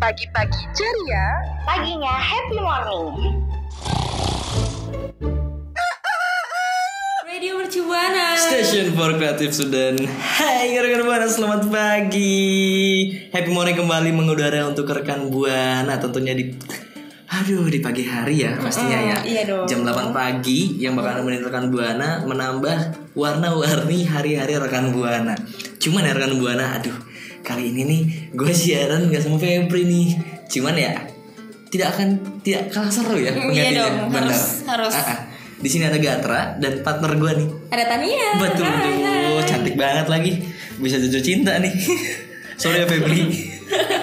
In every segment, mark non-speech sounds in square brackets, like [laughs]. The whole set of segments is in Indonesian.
Pagi-pagi ceria, Paginya Happy Morning. Radio Mercubuana. Station for Creative Student Hai rekan Buana selamat pagi Happy morning kembali mengudara untuk rekan Buana Tentunya di Aduh di pagi hari ya pastinya ya iya dong. Jam 8 pagi yang bakal nemenin rekan Buana Menambah warna-warni hari-hari rekan Buana Cuman ya rekan Buana aduh Kali ini nih gue siaran gak sama Febri nih Cuman ya tidak akan tidak kalah seru ya penggantinya. dong, Benar. harus- harus. Ah, ah. Di sini ada Gatra dan partner gue nih Ada Tania. Betul Hai, hai. cantik banget lagi. Bisa jujur cinta nih. [laughs] Sorry ya Febri. [laughs]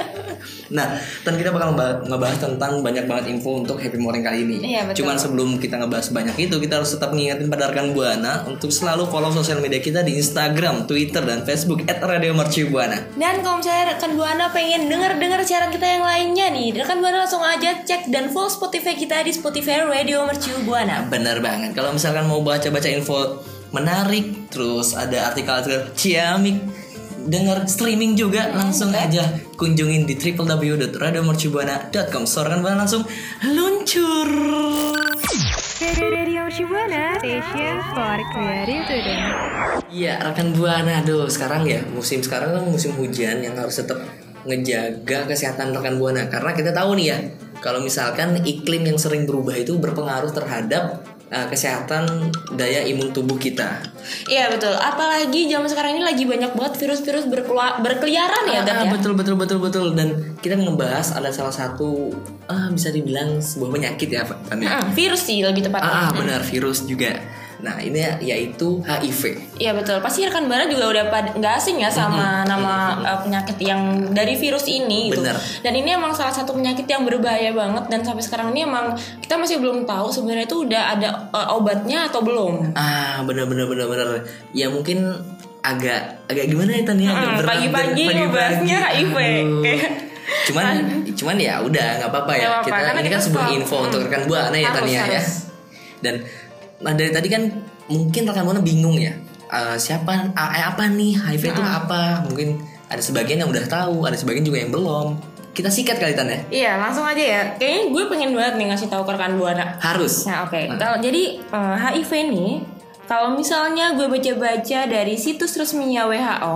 nah, dan kita bakal ngebahas, tentang banyak banget info untuk Happy Morning kali ini. Iya, betul. Cuman sebelum kita ngebahas banyak itu, kita harus tetap ngingetin pada rekan Buana untuk selalu follow sosial media kita di Instagram, Twitter, dan Facebook @radiomercubuana. Dan kalau misalnya rekan Buana pengen denger-denger siaran kita yang lainnya nih, rekan Buana langsung aja cek dan follow Spotify kita di Spotify Radio Mercu Buana. Bener banget. Kalau misalkan mau baca-baca info menarik, terus ada artikel-artikel ciamik, dengar streaming juga langsung aja kunjungin di www.radiomercubuana.com. So rekan Buana langsung luncur. Radio Shibuana Station for Creative Student. Iya rekan buana, aduh sekarang ya musim sekarang kan musim hujan yang harus tetap ngejaga kesehatan rekan buana karena kita tahu nih ya kalau misalkan iklim yang sering berubah itu berpengaruh terhadap uh, kesehatan daya imun tubuh kita. Iya betul. Apalagi zaman sekarang ini lagi banyak banget virus-virus berkeliaran ya, Ah, ya. betul betul betul betul dan kita ngebahas ada salah satu ah, bisa dibilang sebuah penyakit ya Pak? Hmm, virus sih lebih tepatnya. Ah, ah, benar virus juga. Nah ini ya- yaitu HIV. Iya betul. Pasti rekan Buana juga udah nggak asing ya sama nama uh, penyakit yang dari virus ini gitu. Bener. Dan ini emang salah satu penyakit yang berbahaya banget dan sampai sekarang ini emang kita masih belum tahu sebenarnya itu udah ada uh, obatnya atau belum. Ah benar benar benar benar. Ya mungkin agak agak gimana ya Tan ya? Hmm, pagi-pagi ngebahasnya HIV. Kayak- Cuman cuman ya udah nggak apa-apa ya. Nggak apa-apa, kita karena ini kan kita sebuah info hmm. untuk rekan buana ya Harus, Tan ya, ya. Dan nah dari tadi kan mungkin rekan buana bingung ya. Eh, siapa eh, apa nih HIV itu apa? Mungkin ada sebagian yang udah tahu, ada sebagian juga yang belum. Kita sikat kali Tan ya. Iya langsung aja ya. Kayaknya gue pengen banget nih ngasih tahu ke rekan buana. Harus. Nah oke. Kalau jadi eh, HIV nih, kalau misalnya gue baca-baca dari situs resminya WHO,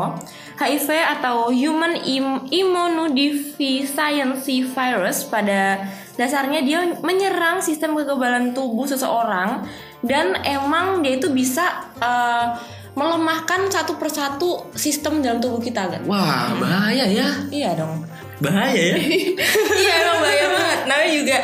HIV atau Human Im- Immunodeficiency Virus pada dasarnya dia menyerang sistem kekebalan tubuh seseorang dan emang dia itu bisa eh, melemahkan satu persatu sistem dalam tubuh kita kan. Wah, bahaya ya. Iya dong. Bahaya ya. [laughs] iya emang bahaya banget namanya juga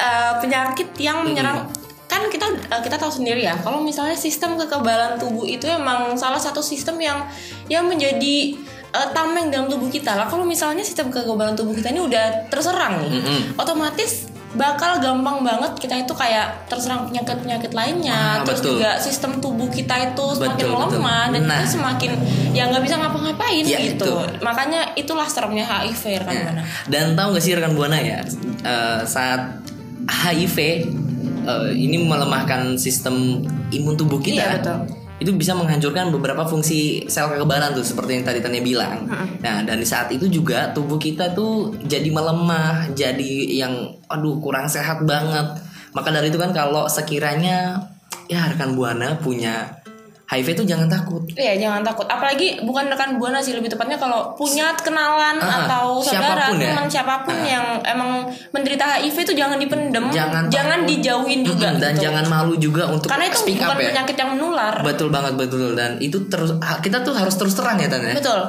uh, penyakit yang menyerang kan kita uh, kita tahu sendiri ya kalau misalnya sistem kekebalan tubuh itu emang salah satu sistem yang yang menjadi uh, tameng dalam tubuh kita lah kalau misalnya sistem kekebalan tubuh kita ini udah terserang nih Mm-mm. otomatis bakal gampang banget kita itu kayak terserang penyakit-penyakit lainnya Ah, terus betul. juga sistem tubuh kita itu semakin Betul, betul. melemah dan Nah. kita semakin ya nggak bisa ngapa-ngapain Ya, gitu itu. makanya itulah seremnya HIV rekan Ya. buana Dan tahu gak sih rekan buana ya eh, saat HIV eh, ini melemahkan sistem imun tubuh kita. Iya, betul. Itu bisa menghancurkan beberapa fungsi sel kekebalan tuh seperti yang tadi Tania bilang. Nah, dan di saat itu juga tubuh kita tuh jadi melemah, jadi yang aduh kurang sehat banget. Maka dari itu kan kalau sekiranya ya rekan buana punya HIV itu jangan takut. Iya jangan takut. Apalagi bukan rekan buana sih lebih tepatnya kalau punya kenalan Ah, atau saudara, siapa pun ya. teman siapa pun Ah. yang emang menderita HIV itu jangan dipendem, Jangan takut. dijauhin juga. Mm-mm, dan gitu. jangan malu juga untuk Karena itu speak bukan up ya. penyakit yang menular. Betul banget betul dan itu terus kita tuh harus terus terang ya Tan ya. Betul.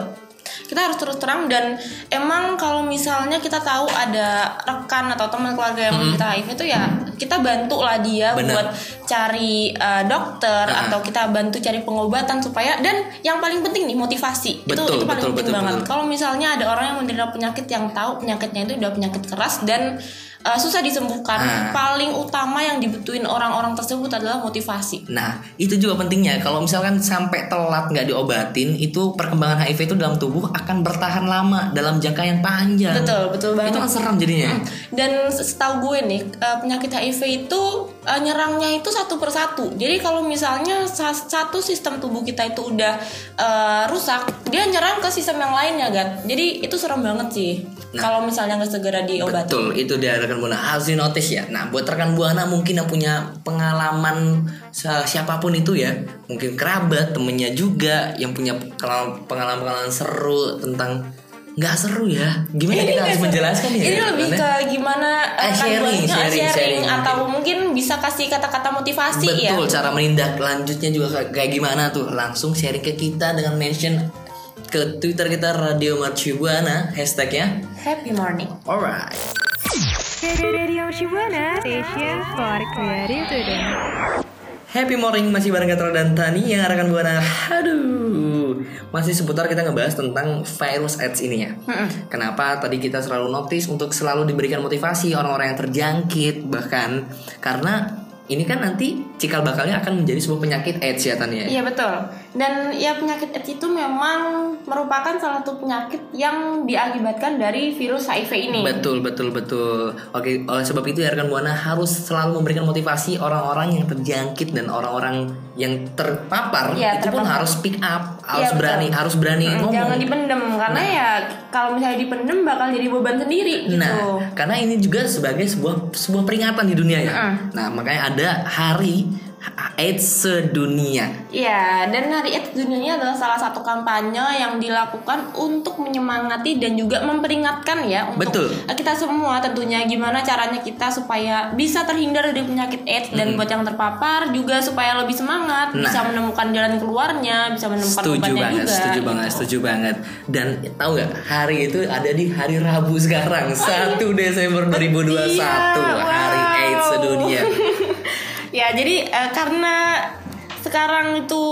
Kita harus terus terang dan emang kalau misalnya kita tahu ada rekan atau teman keluarga yang menderita HIV itu ya kita bantu lah dia Benar. buat cari uh, dokter Ah. atau kita bantu cari pengobatan supaya dan yang paling penting nih motivasi itu Betul, itu paling betul, penting betul, banget. Kalau misalnya ada orang yang menderita penyakit yang tahu penyakitnya itu udah penyakit keras dan uh, susah disembuhkan, Ah. paling utama yang dibutuhin orang-orang tersebut adalah motivasi. Nah, itu juga pentingnya. Kalau misalkan sampai telat nggak diobatin, itu perkembangan HIV itu dalam tubuh akan bertahan lama dalam jangka yang panjang. Betul, betul banget. Itu kan serem jadinya. Dan setahu gue nih eh, penyakit HIV itu eh, nyerangnya itu satu persatu. Jadi kalau misalnya sa- satu sistem tubuh kita itu udah eh, rusak, dia nyerang ke sistem yang lainnya kan. Jadi itu serem banget sih. kalau misalnya nggak segera diobati. Betul, itu dia rekan buana harus di notice ya. Nah, buat rekan buana mungkin yang punya pengalaman siapa pun itu ya, mungkin kerabat, temennya juga yang punya pengalaman-pengalaman seru tentang nggak seru ya. Gimana kita nggak harus seru. menjelaskan ya? Ini lebih ke gimana rekan sharing, buananya, sharing, sharing, atau mungkin bisa kasih kata-kata motivasi ya. Betul, cara menindaklanjutnya juga kayak- gimana tuh? Langsung sharing ke kita dengan mention ke Twitter kita Radio Mercubuana hashtagnya. Happy morning. Alright. Radio Shibuana, station for creative today. Happy morning masih bareng Gatra dan Tani yang rekan buana. Aduh, masih seputar kita ngebahas tentang virus AIDS ini ya. Kenapa tadi kita selalu notice untuk selalu diberikan motivasi orang-orang yang terjangkit bahkan karena ini kan nanti cikal bakalnya akan menjadi sebuah penyakit AIDS ya Tani ya. Iya betul. Dan ya penyakit AIDS itu memang merupakan salah satu penyakit yang diakibatkan dari virus HIV ini. Betul, betul, betul. Oke, oleh sebab itu ya rekan buana harus selalu memberikan motivasi orang-orang yang terjangkit dan orang-orang yang terpapar Iya, itu pun terpapar. harus speak up, harus Iya, betul. berani, harus berani Mm, ngomong. Jangan dipendem karena ya kalau misalnya dipendem bakal jadi beban sendiri gitu. Nah, karena ini juga sebagai sebuah sebuah peringatan di dunia ya. Mm. Nah, makanya ada hari AIDS sedunia. Iya, dan Hari AIDS Dunia ini adalah salah satu kampanye yang dilakukan untuk menyemangati dan juga memperingatkan ya untuk Betul. kita semua tentunya gimana caranya kita supaya bisa terhindar dari penyakit AIDS dan buat yang terpapar juga supaya lebih semangat, Nah. bisa menemukan jalan keluarnya, bisa menemukan Setuju banget, juga. setuju banget, gitu. setuju banget. Dan tahu nggak hari itu ada di hari Rabu sekarang, 1 Desember 2021, Iya, hari wow. AIDS sedunia. Ya jadi eh, karena sekarang itu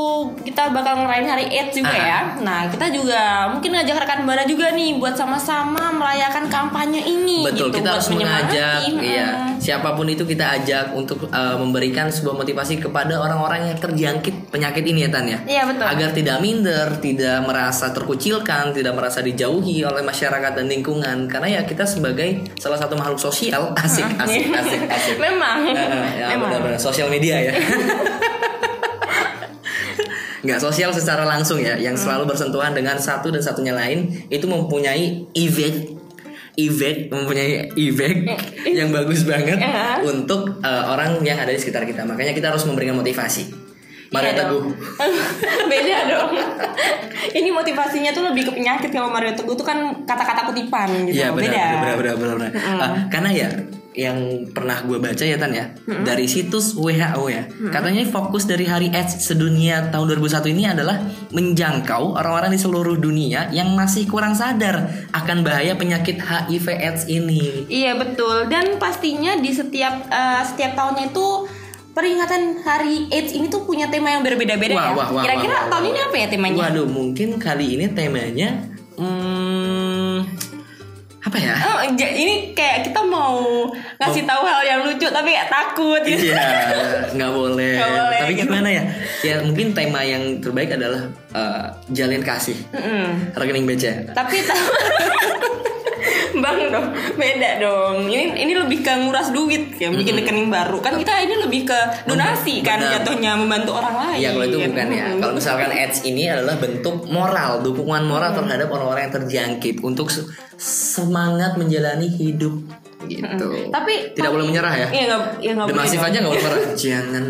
kita bakal ngerayain hari AIDS juga Ah. ya. Nah kita juga mungkin ngajak rekan buana juga nih buat sama-sama merayakan kampanye ini. Betul, gitu, kita buat harus mengajak, iya, siapa pun itu kita ajak untuk uh, memberikan sebuah motivasi kepada orang-orang yang terjangkit penyakit ini ya Tan ya. Iya betul. Agar tidak minder, tidak merasa terkucilkan, tidak merasa dijauhi oleh masyarakat dan lingkungan. Karena ya kita sebagai salah satu makhluk sosial, asik, asik, asik, asik. [laughs] Memang. Eh, ya, Memang. benar-benar sosial media ya. [laughs] Nggak sosial secara langsung ya, yang selalu bersentuhan dengan satu dan satunya lain itu mempunyai event event mempunyai event [laughs] yang bagus banget Ya. untuk eh, orang yang ada di sekitar kita. Makanya kita harus memberikan motivasi. Mario Iya Teguh. dong. [laughs] Beda dong. Ini motivasinya tuh lebih ke penyakit kalau Mario Teguh tuh kan kata-kata kutipan gitu. Iya benar, Beda. benar, benar, benar, benar. Ah, karena ya yang pernah gue baca ya Tan ya dari situs WHO ya katanya fokus dari Hari AIDS sedunia tahun 2001 ini adalah menjangkau orang-orang di seluruh dunia yang masih kurang sadar akan bahaya penyakit HIV AIDS ini. Iya betul dan pastinya di setiap eh, setiap tahunnya itu peringatan Hari AIDS ini tuh punya tema yang berbeda-beda ya. Wah, wah, wah, Kira-kira wah, wah, tahun wah. ini apa ya temanya? Waduh, mungkin kali ini temanya hmm, apa ya? Oh, ini kayak kita mau ngasih tahu hal yang lucu tapi kayak takut gitu. Iya, [laughs] nggak boleh. Boleh, Tapi gitu. gimana ya? Ya mungkin tema yang terbaik adalah eh, jalin kasih, Mm-mm. rekening BCA. Tapi [laughs] [laughs] Bang dong, beda dong. Ini ini lebih ke nguras duit ya, bikin rekening baru. Kan kita ini lebih ke donasi kan Benar. jatuhnya membantu orang lain. Iya kalau itu bukan ya. Mm-mm. Kalau misalkan ads ini adalah bentuk moral, dukungan moral terhadap orang-orang yang terjangkit untuk se- semangat menjalani hidup gitu. Tapi Tidak boleh menyerah ya. Iya nggak ya nggak The boleh. Massive dong. aja nggak boleh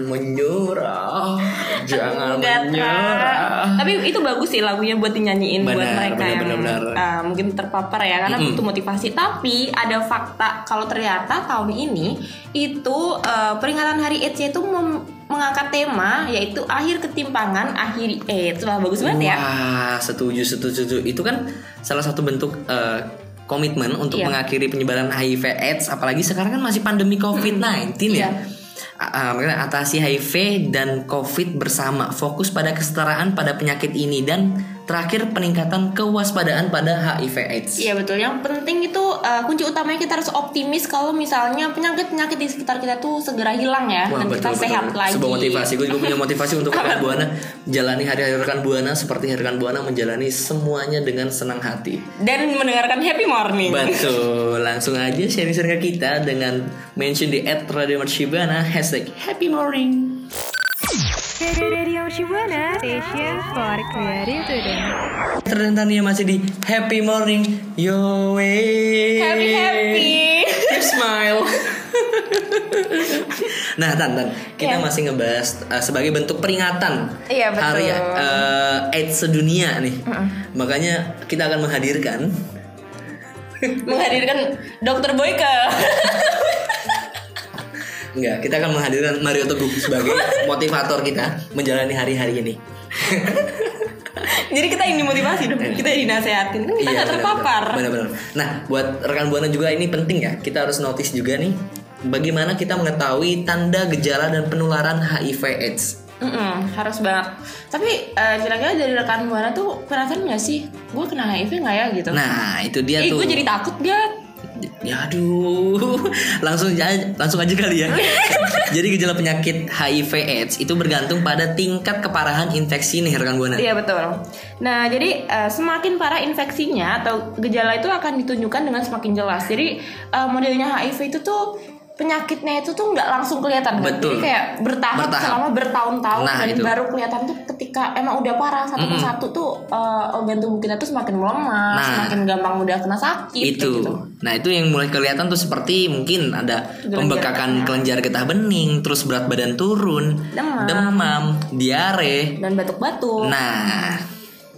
menyerah. [laughs] Jangan menyerah, jangan menyerah. Tapi itu bagus sih lagunya buat dinyanyiin buat Benar, mereka benar, yang benar, benar. uh, mungkin terpapar ya karena Mm-mm. butuh motivasi. Tapi ada fakta kalau ternyata tahun ini itu uh, peringatan Hari AIDS itu mem- mengangkat tema yaitu akhir ketimpangan, akhir AIDS. Wah bagus banget ya. Wah, setuju, setuju, setuju. Itu kan salah satu bentuk eh, komitmen untuk Iya. mengakhiri penyebaran HIV/AIDS. Apalagi sekarang kan masih pandemi COVID-19 ya. Iya. Ah, ah, makanya atasi HIV dan COVID bersama, fokus pada kesetaraan pada penyakit ini dan terakhir peningkatan kewaspadaan pada HIV/AIDS. Iya betul. Yang penting itu uh, kunci utamanya kita harus optimis kalau misalnya penyakit-penyakit di sekitar kita tuh segera hilang ya Wah, dan kita betul, sehat betul. lagi. Sebuah motivasi. Gue juga punya motivasi untuk [laughs] rekan buana jalani hari-hari rekan buana seperti rekan buana menjalani semuanya dengan senang hati. Dan mendengarkan happy morning. Betul, langsung aja sharing-sharing ke kita dengan mention di @radiomercibana hashtag happy morning. Radio Shibuana, station for creative student. Terdentannya masih di happy morning, yo wey. Happy happy. [laughs] Keep smile. [laughs] nah, Tan, Tan, kita Iya. masih ngebahas uh, sebagai bentuk peringatan Iya, betul. hari uh, AIDS sedunia nih. Makanya kita akan menghadirkan Menghadirkan Dokter Boyke. [laughs] Enggak, kita akan menghadirkan Mario Teguh sebagai [laughs] motivator kita menjalani hari-hari ini. [laughs] Jadi kita ini motivasi dong. Kita dinasehatin. Kan kita nggak benar, terpapar. benar, benar. Nah, buat rekan buana juga ini penting ya. Kita harus notice juga nih bagaimana kita mengetahui tanda gejala dan penularan HIV/AIDS. Mm-mm, harus banget. Tapi eh, kira-kira dari rekan buana tuh penasaran nggak sih? Gue kena HIV nggak ya gitu? Nah, itu dia eh, tuh. gue jadi takut gak? Ya aduh, [laughs] langsung aja langsung aja kali ya. [laughs] Jadi gejala penyakit HIV/AIDS itu bergantung pada tingkat keparahan infeksi nih rekan buana. Iya betul. Nah jadi eh, semakin parah infeksinya atau gejala itu akan ditunjukkan dengan semakin jelas. Jadi eh, modelnya HIV itu tuh penyakitnya itu tuh nggak langsung kelihatan kan? Betul. Jadi kayak bertahap, Bertahap. selama bertahun-tahun Nah, dan itu. baru kelihatan tuh ketika emang udah parah satu persatu tuh eh, organ tubuh kita tuh semakin melemah, Nah. semakin gampang mudah kena sakit itu. gitu. Nah itu yang mulai kelihatan tuh seperti mungkin ada Kelenjar pembekakan getah. kelenjar getah bening, terus berat badan turun, Demam. diare. Dan batuk-batuk. Nah,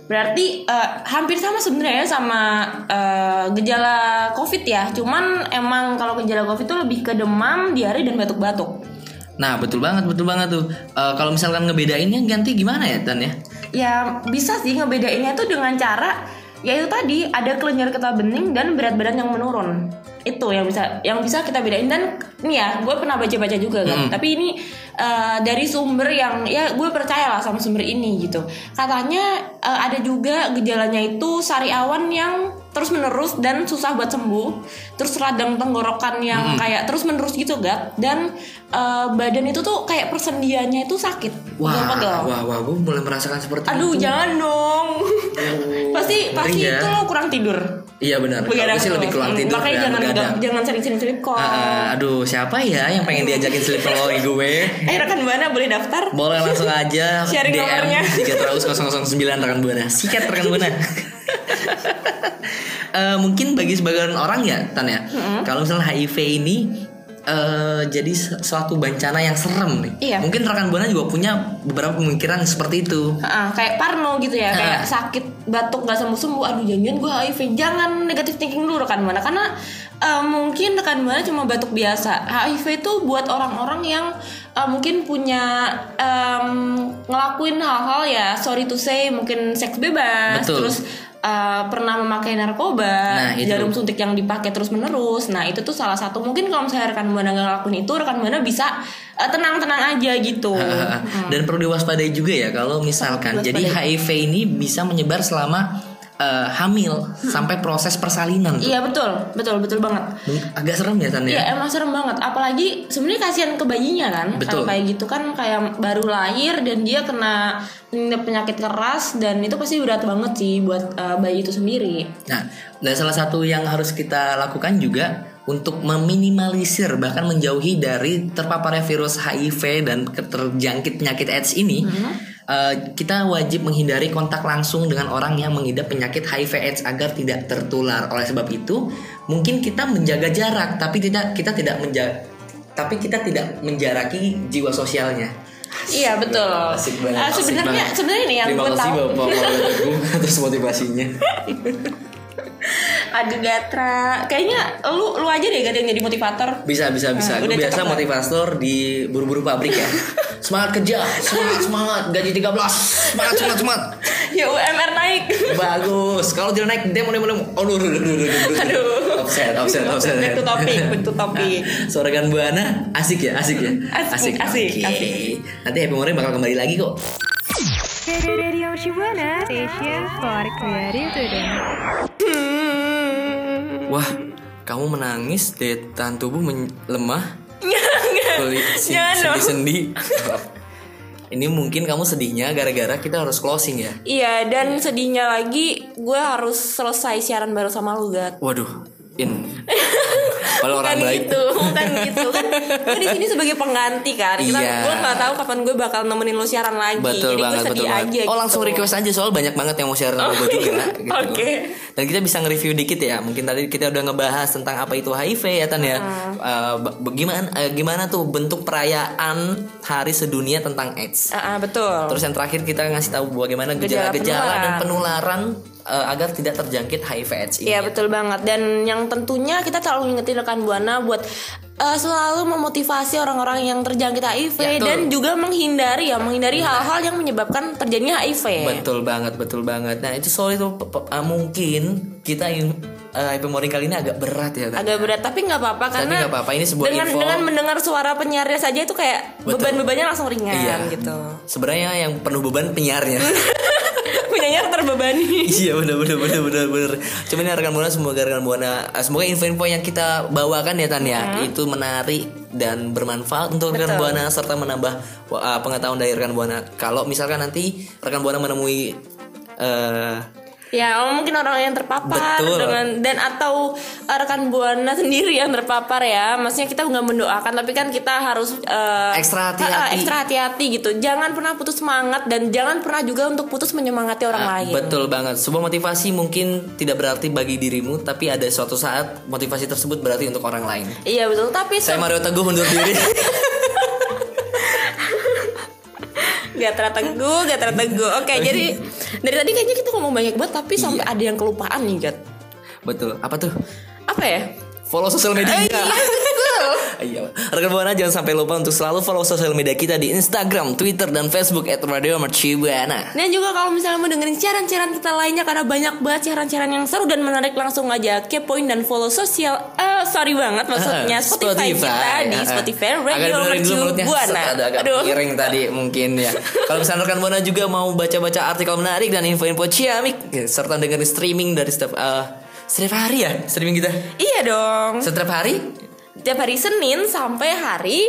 Berarti eh, hampir sama sebenarnya sama eh, gejala COVID ya. Cuman emang kalau gejala COVID itu lebih ke demam, diare dan batuk-batuk. nah betul banget, betul banget tuh. Eh, kalau misalkan ngebedainnya ganti gimana ya Tan ya? Ya bisa sih ngebedainnya tuh dengan cara ya itu tadi ada kelenjar getah bening dan berat badan yang menurun. Itu yang bisa yang bisa kita bedain dan ini ya gue pernah baca-baca juga kan. Mm. Tapi ini eh, dari sumber yang ya gue percaya lah sama sumber ini gitu. Katanya eh, ada juga gejalanya itu sariawan yang terus menerus dan susah buat sembuh. Terus radang tenggorokan yang kayak terus menerus gitu gak dan eh, badan itu tuh kayak persendiannya itu sakit. Wah, Pegel-pegel. wah, wah, gue mulai merasakan seperti Aduh, itu. jangan dong. pasti ngeri pasti ya. itu lo kurang tidur. Iya benar. Kalau Begadang sih lebih kurang Hmm, tidur Makanya dan jangan begadang. jangan sering-sering sleep call. Ah, ah, aduh, siapa ya yang pengen diajakin sleep [laughs] call gue? Eh rekan buana boleh daftar? Boleh langsung aja [laughs] Sharing DM nomornya. 309 rekan buana. Sikat rekan buana. [laughs] [laughs] Eh, mungkin bagi sebagian orang ya, Tan ya. Kalau misalnya HIV ini eh, jadi suatu bencana yang serem nih. Iya. Mungkin rekan buana juga punya beberapa pemikiran seperti itu. Ah, kayak Parno gitu ya, kayak sakit batuk gak sembuh sembuh. Aduh jangan gue HIV. Jangan negatif thinking dulu rekan buana karena eh, mungkin rekan buana cuma batuk biasa. HIV itu buat orang-orang yang eh, mungkin punya em, ngelakuin hal-hal ya sorry to say mungkin seks bebas, Betul. terus eh, pernah memakai narkoba, Nah, itu. jarum suntik yang dipakai terus menerus. Nah itu tuh salah satu mungkin kalau misalnya rekan buana nggak ngelakuin itu, rekan buana bisa eh, tenang-tenang aja gitu. Dan perlu diwaspadai juga ya kalau misalkan jadi HIV ini bisa menyebar selama eh, hamil sampai proses persalinan tuh. Iya betul, betul, betul banget. Agak serem ya Tan ya. Iya emang serem banget. Apalagi sebenarnya kasihan ke bayinya kan. Betul. Kalau kayak gitu kan kayak baru lahir dan dia kena penyakit keras dan itu pasti berat banget sih buat uh, bayi itu sendiri. Nah, dan salah satu yang harus kita lakukan juga untuk meminimalisir bahkan menjauhi dari terpaparnya virus HIV dan terjangkit penyakit AIDS ini, eh, kita wajib menghindari kontak langsung dengan orang yang mengidap penyakit HIV/AIDS agar tidak tertular. Oleh sebab itu, mungkin kita menjaga jarak tapi tidak kita tidak menjaga tapi kita tidak menjaraki jiwa sosialnya. Iya betul. Asik banget. Ah, asik sebenarnya sebenarnya nih yang Terima gue kasih tahu. Bapak Maulana [laughs] Teguh atas motivasinya. Aduh Gatra, kayaknya lu lu aja deh Gat yang jadi motivator. Bisa bisa bisa. Nah, Gue biasa motivator di buru-buru pabrik ya. [laughs] semangat kerja, semangat semangat, gaji 13. Semangat semangat semangat. [laughs] Ya UMR naik. Bagus. Kalau tidak naik demo demo demo. Oh, duh, duh, duh, duh, duh, duh. Aduh. Offset, offset, offset. Back to topic, back to topic. Suara kan Buana asik ya, asik ya. Asik, asik, Oke. asik. Nanti Happy Morning bakal kembali lagi kok. Radio Shibuana Station for Creative Today. Wah, kamu menangis, daya tahan tubuh lemah, kulit sendi-sendi. Ini mungkin kamu sedihnya gara-gara kita harus closing ya. Iya dan sedihnya lagi gue harus selesai siaran baru sama lu Gat. Waduh, in. Kalau orang baik. gitu, bukan gitu kan. Gue di sini sebagai pengganti kan. Kita Iya. gue nggak tahu kapan gue bakal nemenin lu siaran lagi. Betul Jadi banget, gue betul sedih banget. aja. oh langsung gitu. request aja soal banyak banget yang mau share sama gue juga. [laughs] gitu. Oke. Dan kita bisa nge-review dikit ya. Mungkin tadi kita udah ngebahas tentang apa itu HIV ya Tan ya. Eh, ba- bagaimana eh, gimana tuh bentuk perayaan Hari Sedunia tentang AIDS. Ah, ah, betul. Terus yang terakhir kita ngasih tahu bagaimana Gejala gejala-gejala dan penularan. Eh, agar tidak terjangkit HIV AIDS ini. Iya betul banget dan yang tentunya kita selalu ngingetin rekan buana buat eh, selalu memotivasi orang-orang yang terjangkit HIV Ya, dan juga menghindari ya menghindari hal-hal yang menyebabkan terjadinya HIV. Betul banget, betul banget. Nah itu soal itu ah, mungkin kita in, eh, HIV Morning kali ini agak berat ya. Tan. Agak berat tapi nggak apa-apa karena nggak apa-apa, ini sebuah dengan info. dengan mendengar suara penyiarnya saja itu kayak beban-bebannya langsung ringan Iya. gitu. Sebenarnya yang penuh beban penyiarnya. Penyanyi terbebani. iya benar benar benar benar benar. Cuman ya rekan buana semoga rekan buana eh, semoga info-info yang kita bawakan ya Tan ya itu menarik dan bermanfaat untuk rekan Betul. buana serta menambah uh, pengetahuan dari rekan buana. Kalau misalkan nanti rekan buana menemui eh Ya, mungkin orang yang terpapar Betul. dengan dan atau uh, rekan buana sendiri yang terpapar ya. Maksudnya kita nggak mendoakan, tapi kan kita harus uh, Ekstra hati-hati. uh, ekstra hati-hati gitu. Jangan pernah putus semangat dan jangan pernah juga untuk putus menyemangati orang Ah, lain. Betul banget. Sebuah motivasi mungkin tidak berarti bagi dirimu, tapi ada suatu saat motivasi tersebut berarti untuk orang lain. Iya betul. Tapi Saya Mario Teguh undur diri. [laughs] Gatra teguh, gatra teguh. Oke, [laughs] jadi dari tadi kayaknya kita ngomong banyak banget, tapi sampai Iya. ada yang kelupaan nih, Gat. Betul. Apa tuh? Apa ya? Follow sosial media. Eh, iya. Iya, rekan buana jangan sampai lupa untuk selalu follow sosial media kita di Instagram, Twitter, dan Facebook @radiomercubuana. Dan juga kalau misalnya mau dengerin siaran-siaran kita lainnya karena banyak banget siaran-siaran yang seru dan menarik langsung aja kepoin dan follow sosial eh sorry banget maksudnya [laughs] Spotify, kita di Ah, [laughs] ah. Spotify Radio Ada agak Aduh. miring tadi mungkin ya. [laughs] Kalau misalnya rekan buana juga mau baca-baca artikel menarik dan info-info ciamik ya, serta dengerin streaming dari setiap eh, setiap hari ya streaming kita. Iya dong. Setiap hari Tiap hari Senin sampai hari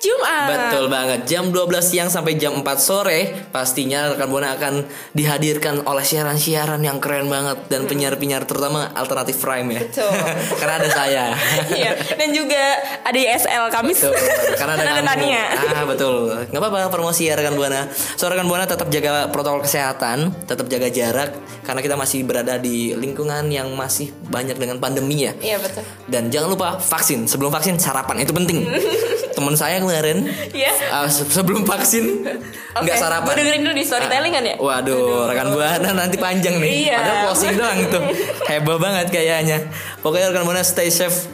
Jumat. Betul banget. Jam 12 siang sampai jam 4 sore pastinya rekan Buana akan dihadirkan oleh siaran-siaran yang keren banget dan penyiar-penyiar terutama alternatif prime ya. Betul. [laughs] Karena ada saya. [laughs] Iya, dan juga ada ISL Kamis. Betul. Karena ada [laughs] kamu. Tania. Ah, betul. Nggak apa-apa promosi ya rekan Buana. So rekan Buana tetap jaga protokol kesehatan, tetap jaga jarak karena kita masih berada di lingkungan yang masih banyak dengan pandemi ya. Iya betul. Dan jangan lupa vaksin. Sebelum vaksin sarapan itu penting. Temen saya kemarin Iya. ah, se- sebelum vaksin nggak Oke, sarapan. gua dengerin dulu di storytelling kan ya? Waduh, rekan buana [laughs] nanti panjang nih. Iya. Padahal closing doang tuh. [laughs] Heboh banget kayaknya. Pokoknya rekan buana stay safe.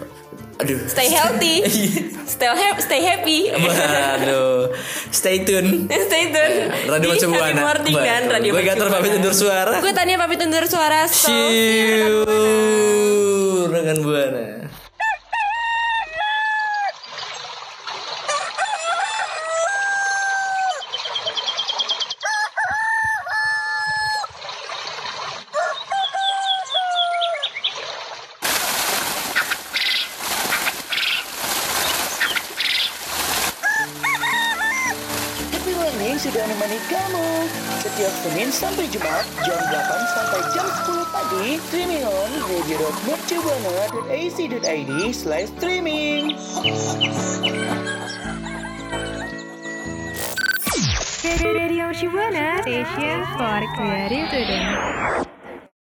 Aduh. Stay healthy. [laughs] stay happy, stay happy. Waduh. Stay tune. stay tune. Radio Di Mercu Happy Buana. Morning dan. Radio Gue Gator pamit undur suara. Gue Tania pamit undur suara. So, you rekan buana. Happy Morning sudah menemani kamu Setiap Senin sampai Jumat Jam 8 sampai jam 10 pagi Streaming on radio.mercubuana.ac.id Slash streaming Radio Shibuana Station for Creative Today.